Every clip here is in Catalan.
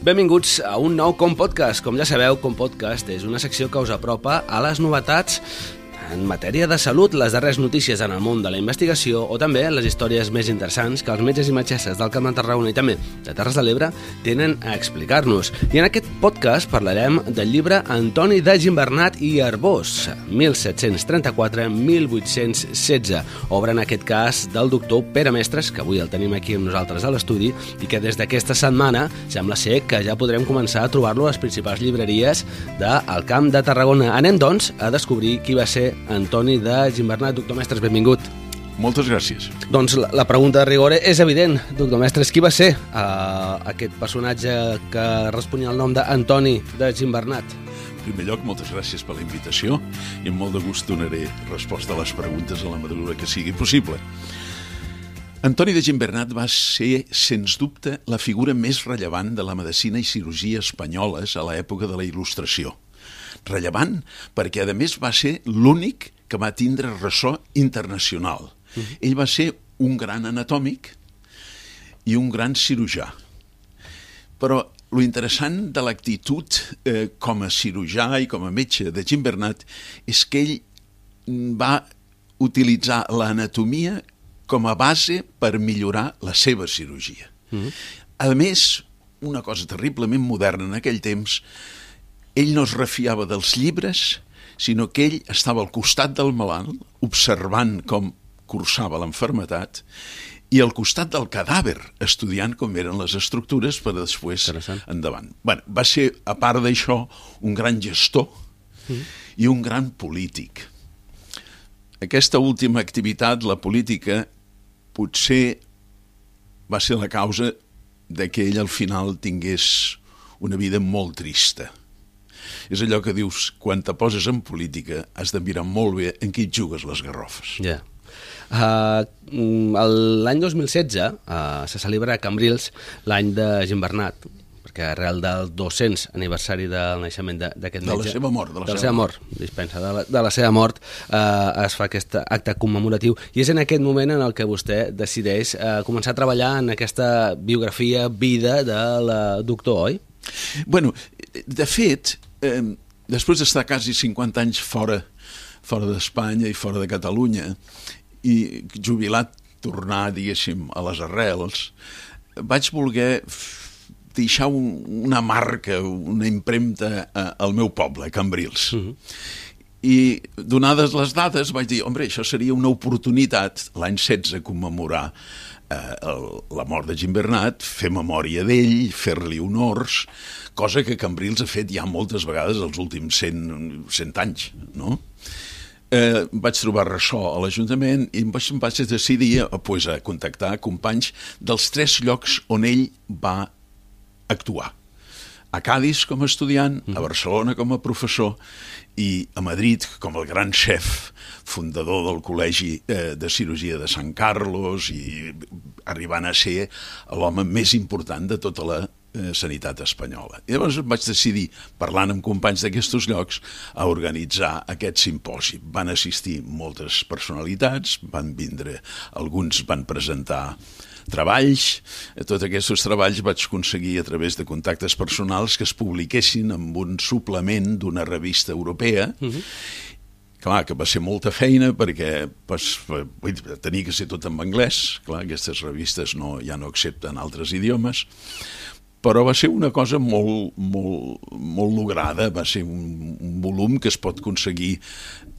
Benvinguts a un nou Com Podcast. Com ja sabeu, Com Podcast és una secció que us apropa a les novetats en matèria de salut, les darreres notícies en el món de la investigació o també les històries més interessants que els metges i metgesses del Camp de Tarragona i també de Terres de l'Ebre tenen a explicar-nos. I en aquest podcast parlarem del llibre Antoni de Gimbernat i Arbós, 1734-1816, obra en aquest cas del doctor Pere Mestres, que avui el tenim aquí amb nosaltres a l'estudi i que des d'aquesta setmana sembla ser que ja podrem començar a trobar-lo a les principals llibreries del Camp de Tarragona. Anem, doncs, a descobrir qui va ser Antoni de Gimbernat. Doctor Mestres, benvingut. Moltes gràcies. Doncs la, la pregunta de rigor és evident, doctor Mestres. Qui va ser uh, aquest personatge que responia el nom d'Antoni de Gimbernat? En primer lloc, moltes gràcies per la invitació i amb molt de gust donaré resposta a les preguntes a la mesura que sigui possible. Antoni de Gimbernat va ser, sens dubte, la figura més rellevant de la medicina i cirurgia espanyoles a l'època de la Il·lustració rellevant perquè, a més, va ser l'únic que va tindre ressò internacional. -huh. Ell va ser un gran anatòmic i un gran cirurgià. Però lo interessant de l'actitud eh, com a cirurgià i com a metge de Jim Bernat és que ell va utilitzar l'anatomia com a base per millorar la seva cirurgia. Uh -huh. A més, una cosa terriblement moderna en aquell temps, ell no es refiava dels llibres, sinó que ell estava al costat del malalt, observant com cursava l'enfermetat, i al costat del cadàver, estudiant com eren les estructures per després endavant. Bueno, va ser, a part d'això, un gran gestor mm. i un gran polític. Aquesta última activitat, la política, potser va ser la causa de que ell al final tingués una vida molt trista és allò que dius, quan te poses en política has de mirar molt bé en qui jugues les garrofes. Ja. Yeah. Uh, L'any 2016 uh, se celebra a Cambrils l'any de Gimbernat, perquè arrel del 200 aniversari del naixement d'aquest metge... De la seva mort. De la, de la seva mort, mort dispensa, de la, de la seva mort eh, es fa aquest acte commemoratiu i és en aquest moment en el que vostè decideix eh, començar a treballar en aquesta biografia, vida de la doctor, oi? Bueno, de fet, eh, després d'estar quasi 50 anys fora, fora d'Espanya i fora de Catalunya, i jubilat tornar, diguéssim, a les arrels, vaig voler deixar un, una marca, una impremta a, al meu poble, a Cambrils. Uh mhm. -huh. I donades les dades vaig dir, home, això seria una oportunitat l'any 16 commemorar eh, el, la mort de Jim Bernat, fer memòria d'ell, fer-li honors, cosa que Cambrils ha fet ja moltes vegades els últims 100, 100 anys, no? Eh, vaig trobar ressò a l'Ajuntament i em vaig, em vaig decidir a, pues, a contactar companys dels tres llocs on ell va actuar. A Cádiz com a estudiant, a mm. Barcelona com a professor i a Madrid com el gran xef fundador del Col·legi eh, de Cirurgia de Sant Carlos i arribant a ser l'home més important de tota la eh, sanitat espanyola. I llavors vaig decidir, parlant amb companys d'aquests llocs, a organitzar aquest simposi. Van assistir moltes personalitats, van vindre, alguns van presentar treballs. Tots aquests treballs vaig aconseguir a través de contactes personals que es publiquessin amb un suplement d'una revista europea uh mhm. -huh. clar, que va ser molta feina perquè pues, tenia que ser tot en anglès, clar, aquestes revistes no, ja no accepten altres idiomes, però va ser una cosa molt, molt, molt lograda, va ser un, un volum que es pot aconseguir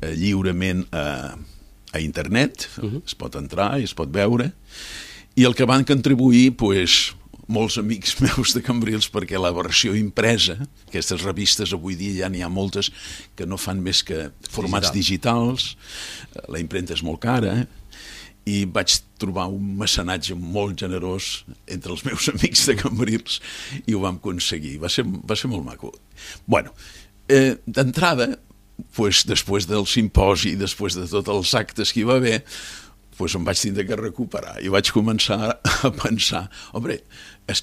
eh, lliurement a, a internet, uh mhm. -huh. es pot entrar i es pot veure, i el que van contribuir, pues, molts amics meus de Cambrils perquè la versió impresa, aquestes revistes avui dia ja n'hi ha moltes que no fan més que formats Digital. digitals, la impremta és molt cara, eh? i vaig trobar un mecenatge molt generós entre els meus amics de Cambrils i ho vam aconseguir. Va ser, va ser molt maco. bueno, eh, d'entrada, pues, després del simposi, després de tots els actes que hi va haver, pues em vaig tindre que recuperar i vaig començar a pensar, home,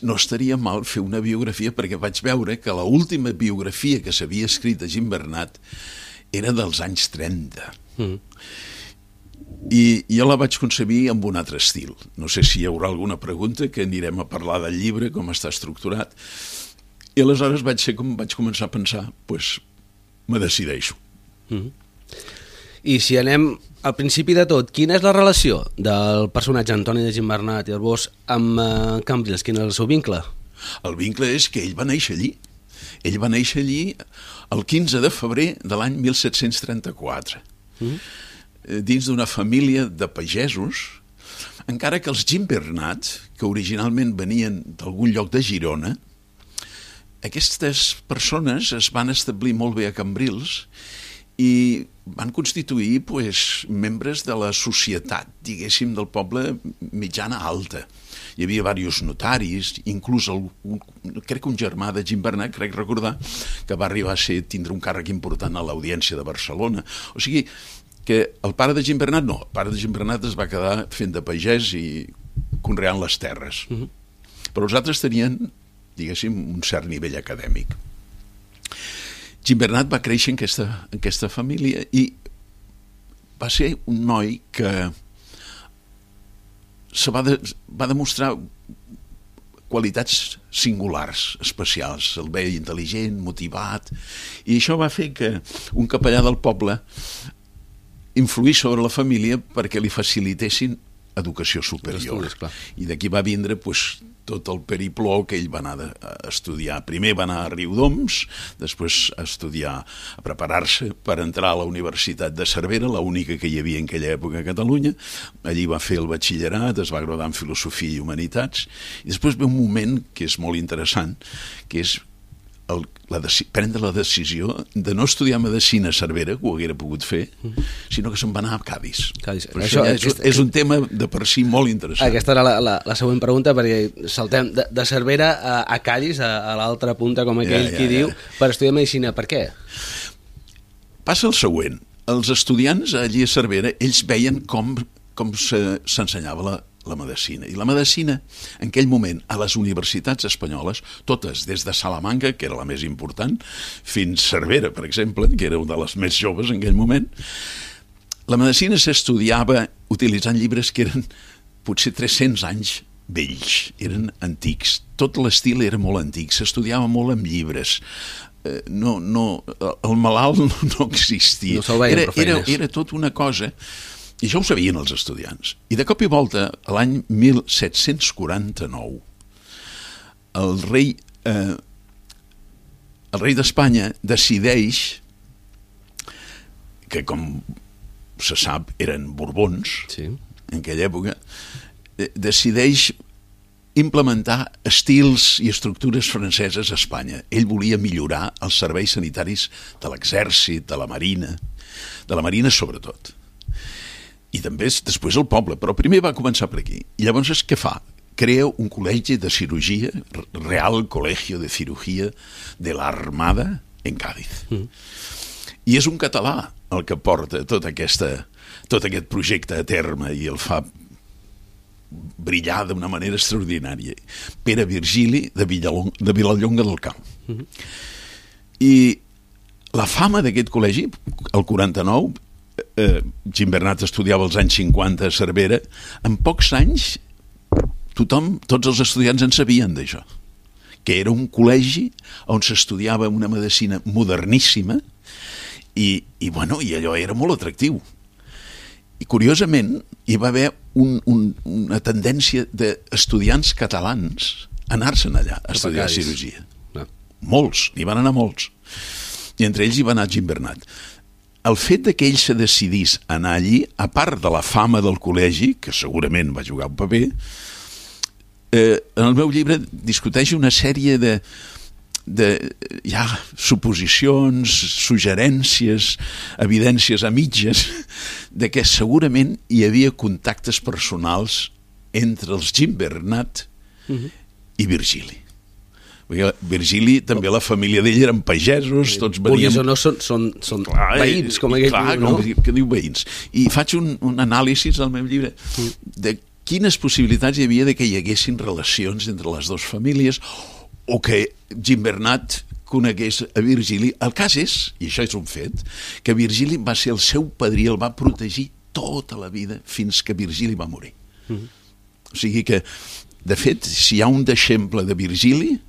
no estaria mal fer una biografia perquè vaig veure que la última biografia que s'havia escrit de Jim Bernat era dels anys 30. Mm. I jo la vaig concebir amb un altre estil. No sé si hi haurà alguna pregunta, que anirem a parlar del llibre, com està estructurat, I aleshores vaig ser com vaig començar a pensar, doncs pues, me decideixo. Mm -hmm. I si anem al principi de tot, quina és la relació del personatge Antoni de Gimbernat i el Bosch amb uh, Cambrils? Quin és el seu vincle? El vincle és que ell va néixer allí. Ell va néixer allí el 15 de febrer de l'any 1734, mm. dins d'una família de pagesos, encara que els Gimbernat, que originalment venien d'algun lloc de Girona, aquestes persones es van establir molt bé a Cambrils i van constituir pues, membres de la societat, diguéssim, del poble mitjana alta. Hi havia diversos notaris, inclús el, un, crec que un germà de Gimbernat, crec recordar, que va arribar a ser, tindre un càrrec important a l'Audiència de Barcelona. O sigui, que el pare de Gimbernat no, el pare de Gimbernat es va quedar fent de pagès i conreant les terres. Uh mhm. -huh. Però els altres tenien, diguéssim, un cert nivell acadèmic. Gimbernat va créixer en aquesta, en aquesta família i va ser un noi que se va, de, va demostrar qualitats singulars, especials. El veia intel·ligent, motivat, i això va fer que un capellà del poble influís sobre la família perquè li facilitessin educació superior. I d'aquí va vindre pues, tot el peripló que ell va anar a estudiar. Primer va anar a Riudoms, després a estudiar, a preparar-se per entrar a la Universitat de Cervera, l'única que hi havia en aquella època a Catalunya. Allí va fer el batxillerat, es va graduar en Filosofia i Humanitats, i després ve un moment que és molt interessant, que és el, la prendre la decisió de no estudiar medicina a Cervera, que ho haguera pogut fer, sinó que se'n va anar a Cádiz. Cádiz. Això, això és, aquest, és un tema de per si molt interessant. Aquesta era la, la, la següent pregunta, perquè saltem de, de Cervera a, a Cádiz, a, a l'altra punta, com aquell ja, ja, qui ja. diu, per estudiar medicina. Per què? Passa el següent. Els estudiants allí a Cervera, ells veien com, com s'ensenyava la, la medicina. I la medicina, en aquell moment, a les universitats espanyoles, totes, des de Salamanca, que era la més important, fins Cervera, per exemple, que era una de les més joves en aquell moment, la medicina s'estudiava utilitzant llibres que eren potser 300 anys vells, eren antics. Tot l'estil era molt antic, s'estudiava molt amb llibres. Eh, no, no, el malalt no, no existia. No era, era, era tot una cosa i això ho sabien els estudiants. I de cop i volta, l'any 1749, el rei, eh, el rei d'Espanya decideix que, com se sap, eren borbons sí. en aquella època, eh, decideix implementar estils i estructures franceses a Espanya. Ell volia millorar els serveis sanitaris de l'exèrcit, de la marina, de la marina sobretot i també és després el poble, però primer va començar per aquí. I llavors és què fa? Crea un col·legi de cirurgia, Real Colegio de Cirugía de l'Armada en Cádiz. Mm. I és un català el que porta tot, aquesta, tot aquest projecte a terme i el fa brillar d'una manera extraordinària. Pere Virgili de, Villalong, de Vilallonga del Camp. Mm -hmm. I la fama d'aquest col·legi, el 49, eh, Gimbernat estudiava als anys 50 a Cervera, en pocs anys tothom, tots els estudiants en sabien d'això que era un col·legi on s'estudiava una medicina moderníssima i, i, bueno, i allò era molt atractiu. I curiosament hi va haver un, un, una tendència d'estudiants catalans a anar-se'n allà a estudiar cirurgia. No. Molts, hi van anar molts. I entre ells hi va anar Gimbernat el fet de que ell se decidís anar allí, a part de la fama del col·legi, que segurament va jugar un paper, eh, en el meu llibre discuteix una sèrie de, de ja, suposicions, suggerències, evidències a mitges, de que segurament hi havia contactes personals entre els Gimbernat uh mhm. -huh. i Virgili. Virgili, també la família d'ell eren pagesos, tots veníem... o no, són, són, són clar, veïns, com aquell clar, diu, no? que diu veïns. I faig un, un anàlisi al meu llibre de quines possibilitats hi havia de que hi haguessin relacions entre les dues famílies o que Gimbernat conegués a Virgili. El cas és, i això és un fet, que Virgili va ser el seu padrí, el va protegir tota la vida fins que Virgili va morir. Mm -hmm. O sigui que, de fet, si hi ha un deixemple de Virgili,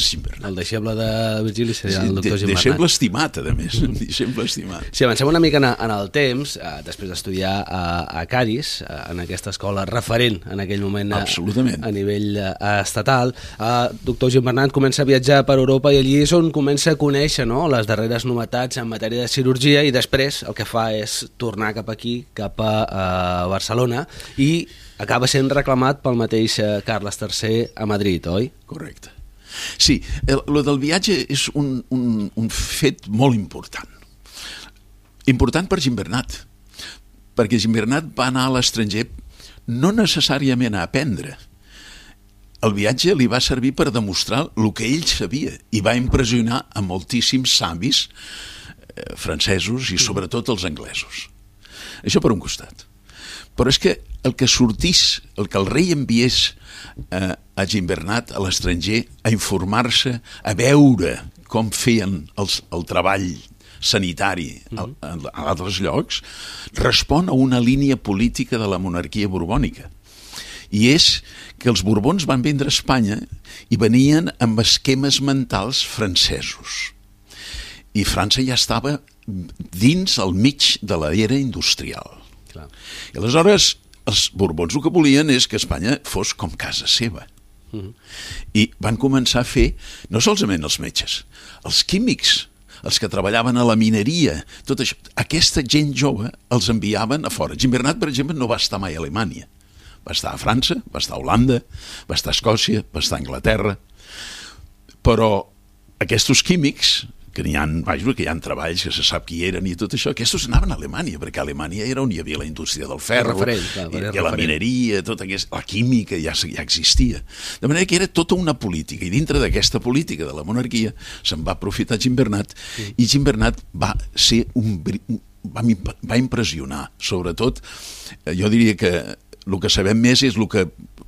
és Gimbernat. El deixeble de Virgili seria Sí, el doctor Gimbernat. Deixeble estimat, a més. Deixeble estimat. Si avancem una mica en, en el temps, eh, després d'estudiar a, a Cádiz, eh, en aquesta escola referent en aquell moment eh, Absolutament. a nivell eh, estatal, eh, doctor Gimbernat comença a viatjar per Europa i allí és on comença a conèixer no, les darreres novetats en matèria de cirurgia i després el que fa és tornar cap aquí, cap a, a Barcelona i acaba sent reclamat pel mateix eh, Carles III a Madrid, oi? Correcte. Sí, el, lo del viatge és un, un, un fet molt important. Important per Gimbernat, perquè Gimbernat va anar a l'estranger no necessàriament a aprendre. El viatge li va servir per demostrar el que ell sabia i va impressionar a moltíssims savis eh, francesos i sobretot els anglesos. Això per un costat. Però és que el que sortís, el que el rei enviés eh, a Gimbernat a l'estranger a informar-se, a veure com feien els, el treball sanitari a, a, a altres llocs, respon a una línia política de la monarquia borbònica. I és que els borbons van vendre a Espanya i venien amb esquemes mentals francesos. I França ja estava dins al mig de l'era industrial. Clar. I aleshores els borbons el que volien és que Espanya fos com casa seva. I van començar a fer, no solament els metges, els químics, els que treballaven a la mineria, tot això. Aquesta gent jove els enviaven a fora. Gimbernat, per exemple, no va estar mai a Alemanya. Va estar a França, va estar a Holanda, va estar a Escòcia, va estar a Anglaterra. Però aquests químics, que n'hi ha, vaja, que hi ha treballs que se sap qui eren i tot això, aquests anaven a Alemanya, perquè a Alemanya era on hi havia la indústria del ferro, Referent, clar, i, i la mineria, tota aquesta, la química ja, ja existia. De manera que era tota una política, i dintre d'aquesta política de la monarquia se'n va aprofitar Gimbernat, i Gimbernat va ser un, un va, va impressionar, sobretot, eh, jo diria que el que sabem més és el que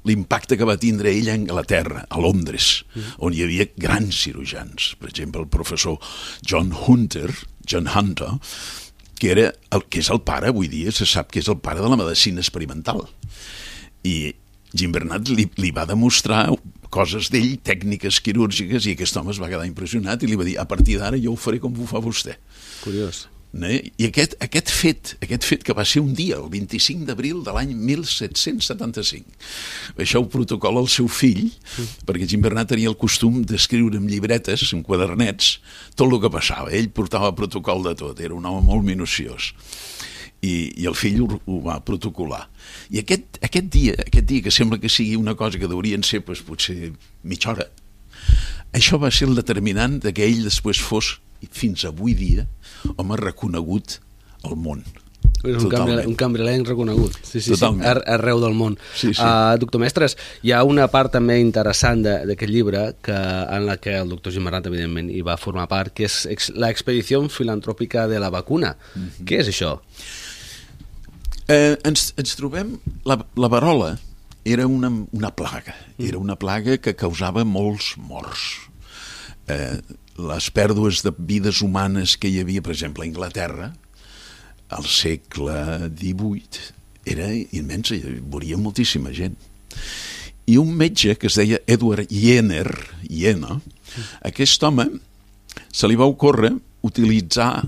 l'impacte que va tindre ell a Anglaterra, a Londres, on hi havia grans cirurgians. Per exemple, el professor John Hunter, John Hunter, que, era el, que és el pare, avui dia se sap que és el pare de la medicina experimental. I Gimbernat li, li va demostrar coses d'ell, tècniques quirúrgiques, i aquest home es va quedar impressionat i li va dir, a partir d'ara jo ho faré com ho fa vostè. Curiós. I aquest, aquest fet, aquest fet que va ser un dia, el 25 d'abril de l'any 1775, això ho protocola el seu fill, perquè Gimbernat tenia el costum d'escriure en llibretes, en quadernets, tot el que passava. Ell portava protocol de tot, era un home molt minuciós. I, i el fill ho, ho va protocolar. I aquest, aquest dia, aquest dia que sembla que sigui una cosa que deurien ser doncs, potser mitja hora, això va ser el determinant de que ell després fos, fins avui dia, home reconegut al món. És un, cambri, un cambrilenc reconegut, sí, sí, sí, Totalment. ar, arreu del món. Sí, sí. Uh, doctor Mestres, hi ha una part també interessant de- d'aquest llibre que, en la que el doctor Gimarrat, evidentment, hi va formar part, que és ex, la expedició filantròpica de la vacuna. Mhm. Què és això? Eh, ens, ens trobem... La, la varola era una, una plaga. Era una plaga que causava molts morts. Eh, les pèrdues de vides humanes que hi havia, per exemple, a Anglaterra, al segle XVIII, era immensa, hi moria moltíssima gent. I un metge que es deia Edward Jenner, Jenner aquest home se li va ocórrer utilitzar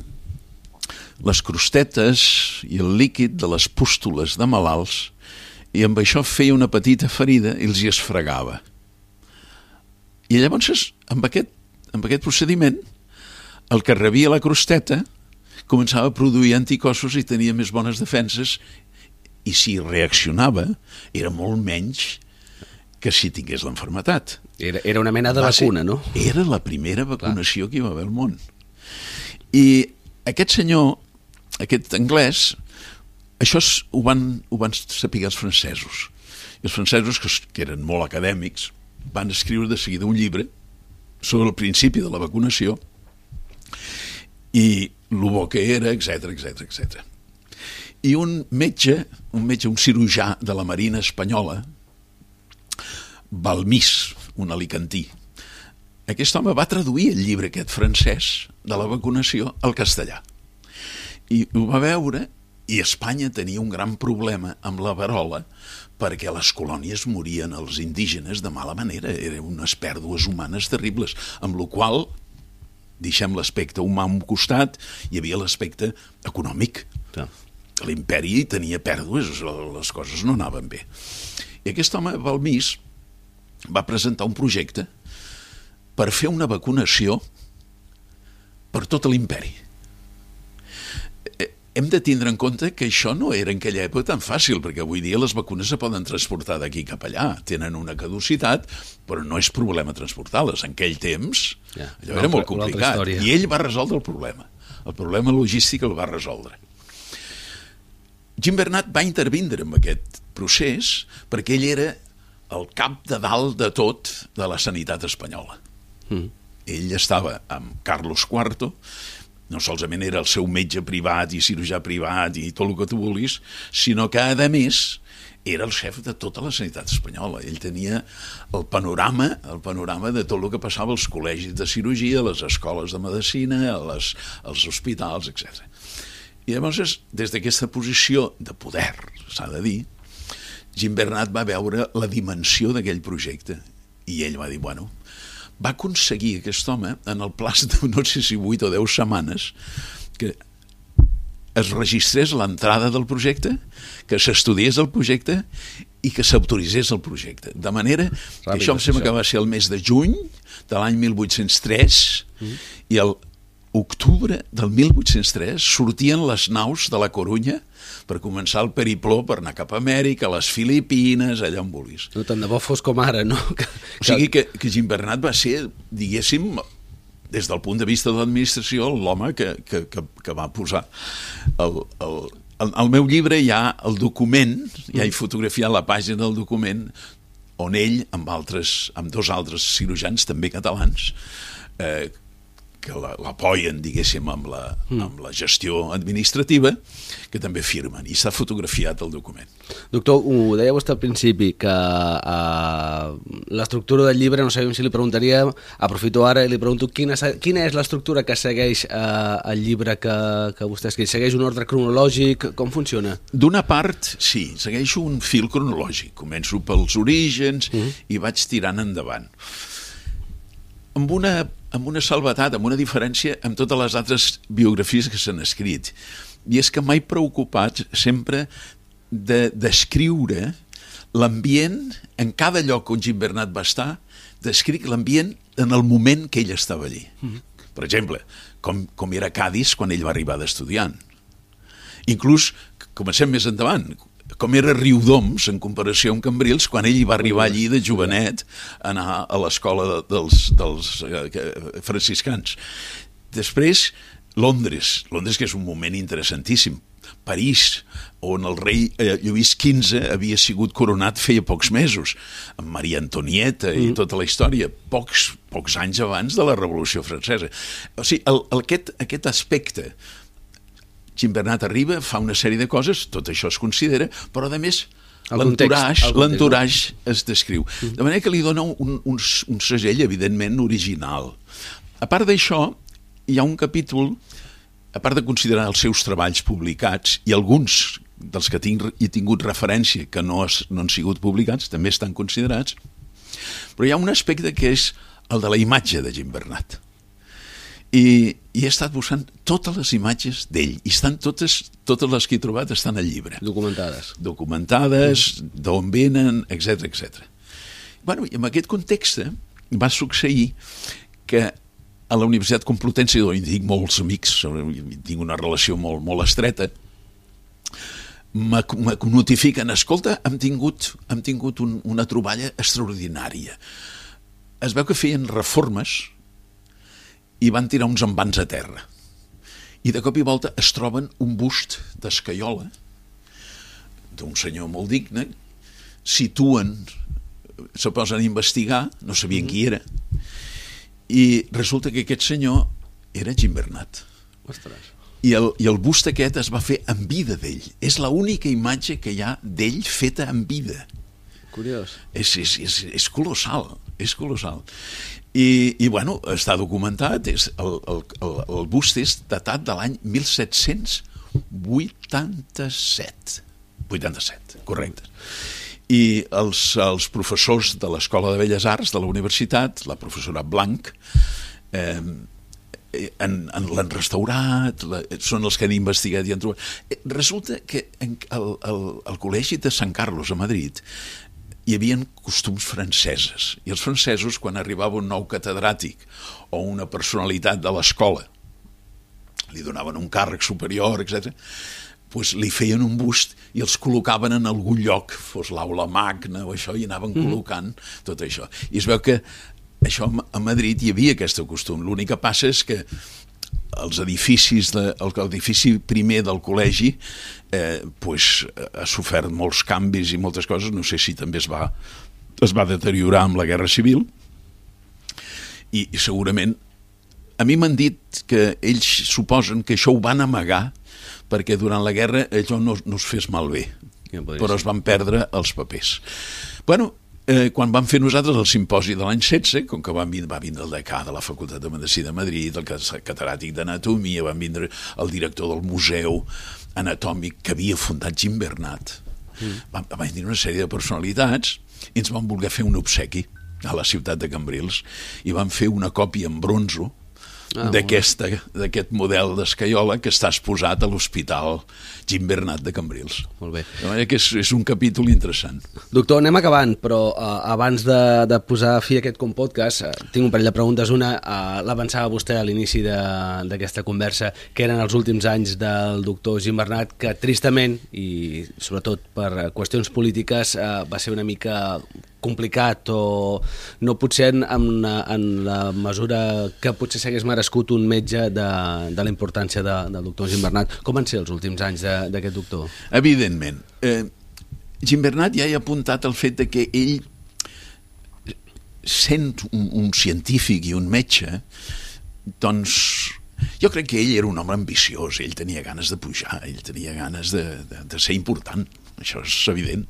les crostetes i el líquid de les pústules de malalts i amb això feia una petita ferida i els hi esfregava. I llavors, amb aquest, amb aquest procediment, el que rebia la crosteta començava a produir anticossos i tenia més bones defenses i si reaccionava era molt menys que si tingués l'enfermetat. Era, era una mena de Va ser- vacuna, no? Era la primera vacunació que hi va haver al món. I aquest senyor, aquest anglès, això es, ho, van, ho van saber els francesos. I els francesos, que eren molt acadèmics, van escriure de seguida un llibre sobre el principi de la vacunació i el bo que era, etc etc etc. I un metge, un metge, un cirurgià de la Marina Espanyola, Balmís, un alicantí, aquest home va traduir el llibre aquest francès de la vacunació al castellà. I ho va veure I Espanya tenia un gran problema amb la verola perquè les colònies morien els indígenes de mala manera, eren unes pèrdues humanes terribles, amb la qual deixem l'aspecte humà a un costat, hi havia l'aspecte econòmic. Sí. L'imperi tenia pèrdues, les coses no anaven bé. I aquest home, Balmís, va presentar un projecte per fer una vacunació per tot l'imperi. Hem de tindre en compte que això no era en aquella època tan fàcil, perquè avui dia les vacunes se poden transportar d'aquí cap allà. Tenen una caducitat, però no és problema transportar-les. En aquell temps, Ja, allò era molt complicat. I ell va resoldre el problema. El problema logístic el va resoldre. Jim Bernat va intervindre en aquest procés perquè ell era el cap de dalt de tot de la sanitat espanyola. Mm. Ell estava amb Carlos IV, no solament era el seu metge privat i cirurgià privat i tot el que tu vulguis, sinó que, a més, era el xef de tota la sanitat espanyola. Ell tenia el panorama, el panorama de tot el que passava als col·legis de cirurgia, a les escoles de medicina, a les, als hospitals, etc. I llavors, des d'aquesta posició de poder, s'ha de dir, Jim Bernat va veure la dimensió d'aquell projecte i ell va dir, bueno, va aconseguir aquest home en el plaç de no sé si 8 o 10 setmanes que es registrés l'entrada del projecte, que s'estudiés el projecte i que s'autoritzés el projecte. De manera que Ràpid, això em sembla això. que va ser el mes de juny de l'any 1803 mm. i el octubre del 1803 sortien les naus de la Corunya per començar el peripló per anar cap a Amèrica, a les Filipines, allà on vulguis. No, tant de bo fos com ara, no? Que, O sigui que, que Jim Bernat va ser, diguéssim, des del punt de vista de l'administració, l'home que, que, que, que va posar el, el, el, el meu llibre hi ha el document, ja he fotografiat la pàgina del document, on ell, amb, altres, amb dos altres cirurgians, també catalans, eh, que la- l'apoyen, diguéssim, amb la, amb la gestió administrativa, que també firmen, i està fotografiat el document. Doctor, ho deia vostè al principi, que uh, l'estructura del llibre, no sabíem si li preguntaria, aprofito ara i li pregunto quina, quina és l'estructura que segueix uh, el llibre que, que vostè escrit? Segueix un ordre cronològic? Com funciona? D'una part, sí, segueixo un fil cronològic. Començo pels orígens mm. i vaig tirant endavant. Amb una, amb una salvetat, amb una diferència amb totes les altres biografies que s'han escrit. I és que m'he preocupat sempre de descriure l'ambient en cada lloc on Jim Bernat va estar, descric l'ambient en el moment que ell estava allí. Mm. Per exemple, com, com era Cádiz quan ell va arribar d'estudiant. Inclús, comencem més endavant, com era Riudoms en comparació amb Cambrils quan ell va arribar allí de jovenet a anar a l'escola de, dels, dels eh, franciscans. Després, Londres, Londres que és un moment interessantíssim, París, on el rei eh, Lluís XV havia sigut coronat feia pocs mesos, amb Maria Antonieta i tota la història, pocs, pocs anys abans de la Revolució Francesa. O sigui, el, el, aquest, aquest aspecte Jim Bernat arriba, fa una sèrie de coses, tot això es considera, però a més l'entourage es descriu. De manera que li dona un, un, un segell, evidentment, original. A part d'això, hi ha un capítol, a part de considerar els seus treballs publicats, i alguns dels que tinc, he tingut referència que no, es, no han sigut publicats, també estan considerats, però hi ha un aspecte que és el de la imatge de Jim Bernat i, i he estat buscant totes les imatges d'ell i estan totes, totes les que he trobat estan al llibre Documentades. documentades, d'on venen, etc etc. Bueno, i en aquest context va succeir que a la Universitat Complutense, on hi tinc molts amics, tinc una relació molt, molt estreta, me notifiquen, escolta, hem tingut, hem tingut un, una troballa extraordinària. Es veu que feien reformes i van tirar uns envans a terra. I de cop i volta es troben un bust d'escaiola d'un senyor molt digne, situen, se posen a investigar, no sabien qui era, i resulta que aquest senyor era Jim Bernat. Ostres. I el, I el bust aquest es va fer en vida d'ell. És l'única imatge que hi ha d'ell feta en vida. Curiós. És, és, és, és colossal, és colossal. I, i bueno, està documentat, és, el, el, el, el bust és datat de l'any 1781. 87. 87, correcte. I els, els professors de l'Escola de Belles Arts de la universitat, la professora Blanc, eh, l'han restaurat, la, són els que han investigat i han trobat. Eh, resulta que en, el, el, el Col·legi de Sant Carlos a Madrid hi havia costums franceses i els francesos quan arribava un nou catedràtic o una personalitat de l'escola li donaven un càrrec superior, etc pues li feien un bust i els col·locaven en algun lloc, fos l'aula magna o això, i anaven mm. col·locant tot això. I es veu que això a Madrid hi havia aquest costum. L'únic que passa és que els edificis, de, l'edifici primer del col·legi eh, pues, ha sofert molts canvis i moltes coses, no sé si també es va, es va deteriorar amb la Guerra Civil, i, i segurament a mi m'han dit que ells suposen que això ho van amagar perquè durant la guerra allò no, no es fes malbé, ja però es van perdre els papers. Bueno, eh, quan vam fer nosaltres el simposi de l'any 16, com que van vindre, va vindre el decà de la Facultat de Medicina de Madrid, el catedràtic d'Anatomia, van vindre el director del Museu Anatòmic que havia fundat Jim Bernat, mm. van, van vindre una sèrie de personalitats i ens van voler fer un obsequi a la ciutat de Cambrils i van fer una còpia en bronzo ah, d'aquest model d'escaiola que està exposat a l'Hospital Jim Bernat de Cambrils. Molt bé. De manera que és, és un capítol interessant. Doctor, anem acabant, però uh, abans de, de posar fi a aquest com podcast, uh, tinc un parell de preguntes. Una, uh, l'avançava vostè a l'inici d'aquesta conversa, que eren els últims anys del doctor Jim Bernat, que tristament, i sobretot per qüestions polítiques, uh, va ser una mica complicat o no potser en, en, en la mesura que potser s'hagués merescut un metge de, de la importància de, del doctor Jim Bernat. Com van ser els últims anys d'aquest doctor? Evidentment. Eh, Jim Bernat ja hi ha apuntat el fet de que ell sent un, un científic i un metge doncs jo crec que ell era un home ambiciós, ell tenia ganes de pujar, ell tenia ganes de, de, de ser important això és evident.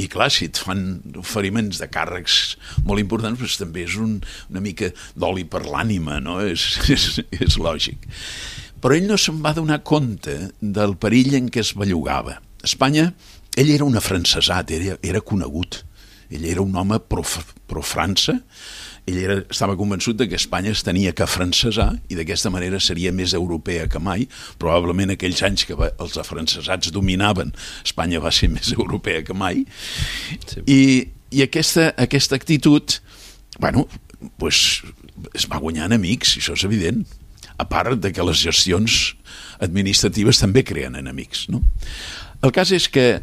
I clar, si et fan oferiments de càrrecs molt importants, doncs també és un, una mica d'oli per l'ànima, no? És, és, és lògic. Però ell no se'n va donar compte del perill en què es bellugava. Espanya, ell era un afrancesat, era, era conegut. Ell era un home pro-França, pro, pro França, ell era, estava convençut de que Espanya es tenia que francesar i d'aquesta manera seria més europea que mai. Probablement aquells anys que va, els afrancesats dominaven, Espanya va ser més europea que mai. Sí. I, i aquesta, aquesta actitud, bueno, pues, es va guanyar enemics, això és evident. A part de que les gestions administratives també creen enemics. No? El cas és que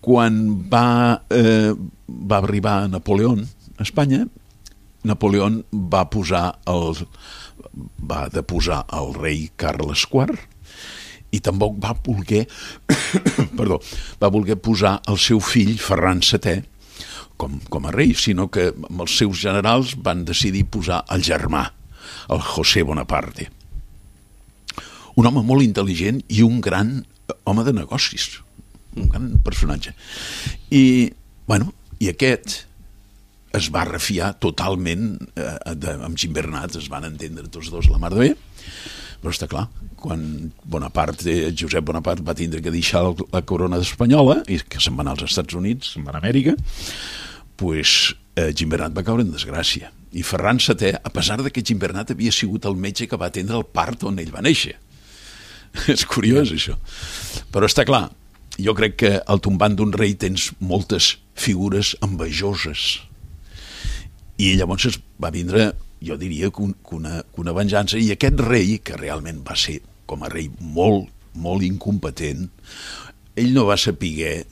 quan va, eh, va arribar Napoleó a Espanya, Napoleó va posar el, va deposar el rei Carles IV i tampoc va voler perdó, va voler posar el seu fill Ferran VII com, com a rei, sinó que els seus generals van decidir posar el germà, el José Bonaparte. Un home molt intel·ligent i un gran home de negocis, un gran personatge. I, bueno, i aquest es va refiar totalment eh, de, amb Jim Bernat, es van entendre tots dos la mar de bé, però està clar, quan Bonaparte, Josep Bonaparte va tindre que deixar la corona espanyola i que se'n va anar als Estats Units, se'n va a Amèrica, pues, eh, Jim Bernat va caure en desgràcia. I Ferran VII, a pesar de que Jim Bernat havia sigut el metge que va atendre el part on ell va néixer. És curiós, això. Però està clar, jo crec que al tombant d'un rei tens moltes figures envejoses i llavors es va vindre, jo diria, que, un, que, una, que una venjança, i aquest rei, que realment va ser com a rei molt, molt incompetent, ell no va saber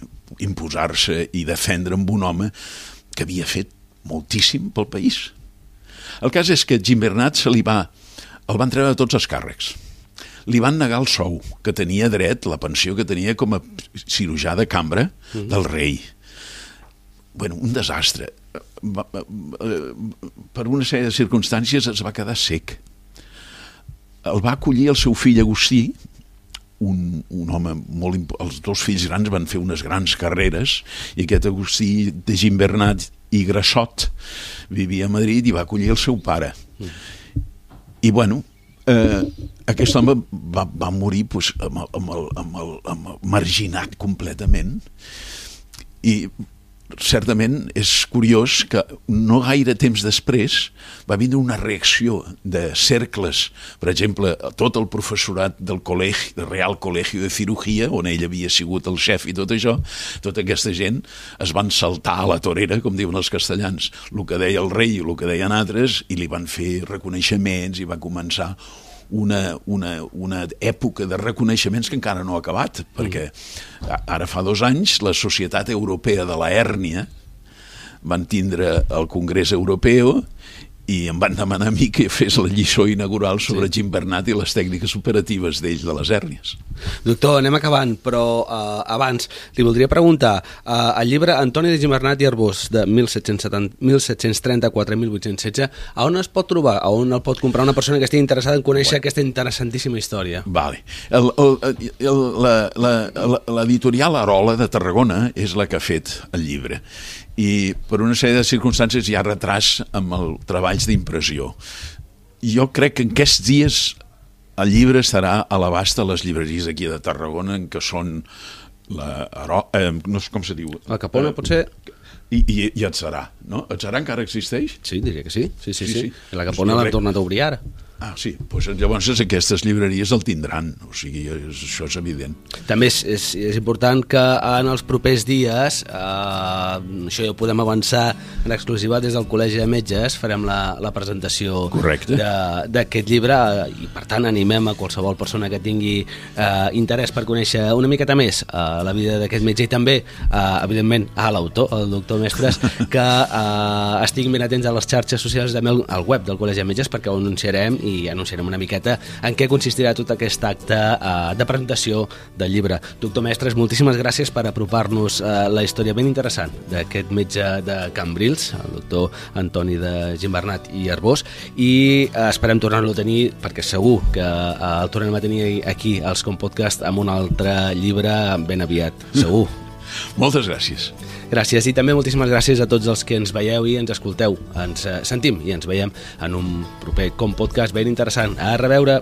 imposar-se i defendre amb un home que havia fet moltíssim pel país. El cas és que Jim Bernat se li va, el van treure de tots els càrrecs. Li van negar el sou, que tenia dret, la pensió que tenia com a cirurgià de cambra mhm. del rei. Bueno, un desastre va, per una sèrie de circumstàncies es va quedar sec. El va acollir el seu fill Agustí, un, un home molt... Els dos fills grans van fer unes grans carreres i aquest Agustí de Gimbernat i Grassot vivia a Madrid i va acollir el seu pare. Mm. I bueno, eh, aquest home va, va morir pues, amb, el, amb, el, amb, el, amb el marginat completament i certament és curiós que no gaire temps després va vindre una reacció de cercles, per exemple, tot el professorat del col·legi, del Real Col·legi de Cirurgia, on ell havia sigut el xef i tot això, tota aquesta gent es van saltar a la torera, com diuen els castellans, el que deia el rei i el que deien altres, i li van fer reconeixements i va començar una, una, una època de reconeixements que encara no ha acabat, perquè ara fa dos anys la Societat Europea de la Hèrnia van tindre el Congrés Europeu i em van demanar a mi que fes la lliçó inaugural sobre sí. Jim Bernat i les tècniques operatives d'ells de les hèrnies. Doctor, anem acabant, però uh, abans li voldria preguntar, uh, el llibre Antoni de Jim Bernat i Arbós de 1734-1816, a on es pot trobar? A on el pot comprar una persona que estigui interessada en conèixer bueno. aquesta interessantíssima història? Vale. L'editorial Arola de Tarragona és la que ha fet el llibre i per una sèrie de circumstàncies hi ha retras amb el treballs d'impressió. Jo crec que en aquests dies el llibre estarà a l'abast de les llibreries aquí de Tarragona, en què són la... Eh, no sé com se diu. La Capona, eh, potser? I, i, i et serà, no? Et serà encara existeix? Sí, diria que sí. Sí, sí, sí. sí. sí. La Capona l'han tornat a obrir ara. Ah, sí, doncs llavors aquestes llibreries el tindran, o sigui, és, això és evident. També és, és, és important que en els propers dies, eh, això ja ho podem avançar en exclusiva des del Col·legi de Metges, farem la, la presentació d'aquest llibre i per tant animem a qualsevol persona que tingui eh, interès per conèixer una miqueta més eh, la vida d'aquest metge i també, eh, evidentment, a l'autor, el doctor Mestres, que eh, estiguin ben atents a les xarxes socials, també al web del Col·legi de Metges perquè ho anunciarem i anunciarem una miqueta en què consistirà tot aquest acte eh, de presentació del llibre. Doctor Mestres, moltíssimes gràcies per apropar-nos eh, la història ben interessant d'aquest metge de Cambrils, el doctor Antoni de Gimbernat i Arbós, i eh, esperem tornar-lo a tenir perquè segur que eh, el tornem a tenir aquí als Compodcast amb un altre llibre ben aviat, segur. Moltes gràcies. Gràcies i també moltíssimes gràcies a tots els que ens veieu i ens escolteu. Ens eh, sentim i ens veiem en un proper Com Podcast ben interessant. A reveure!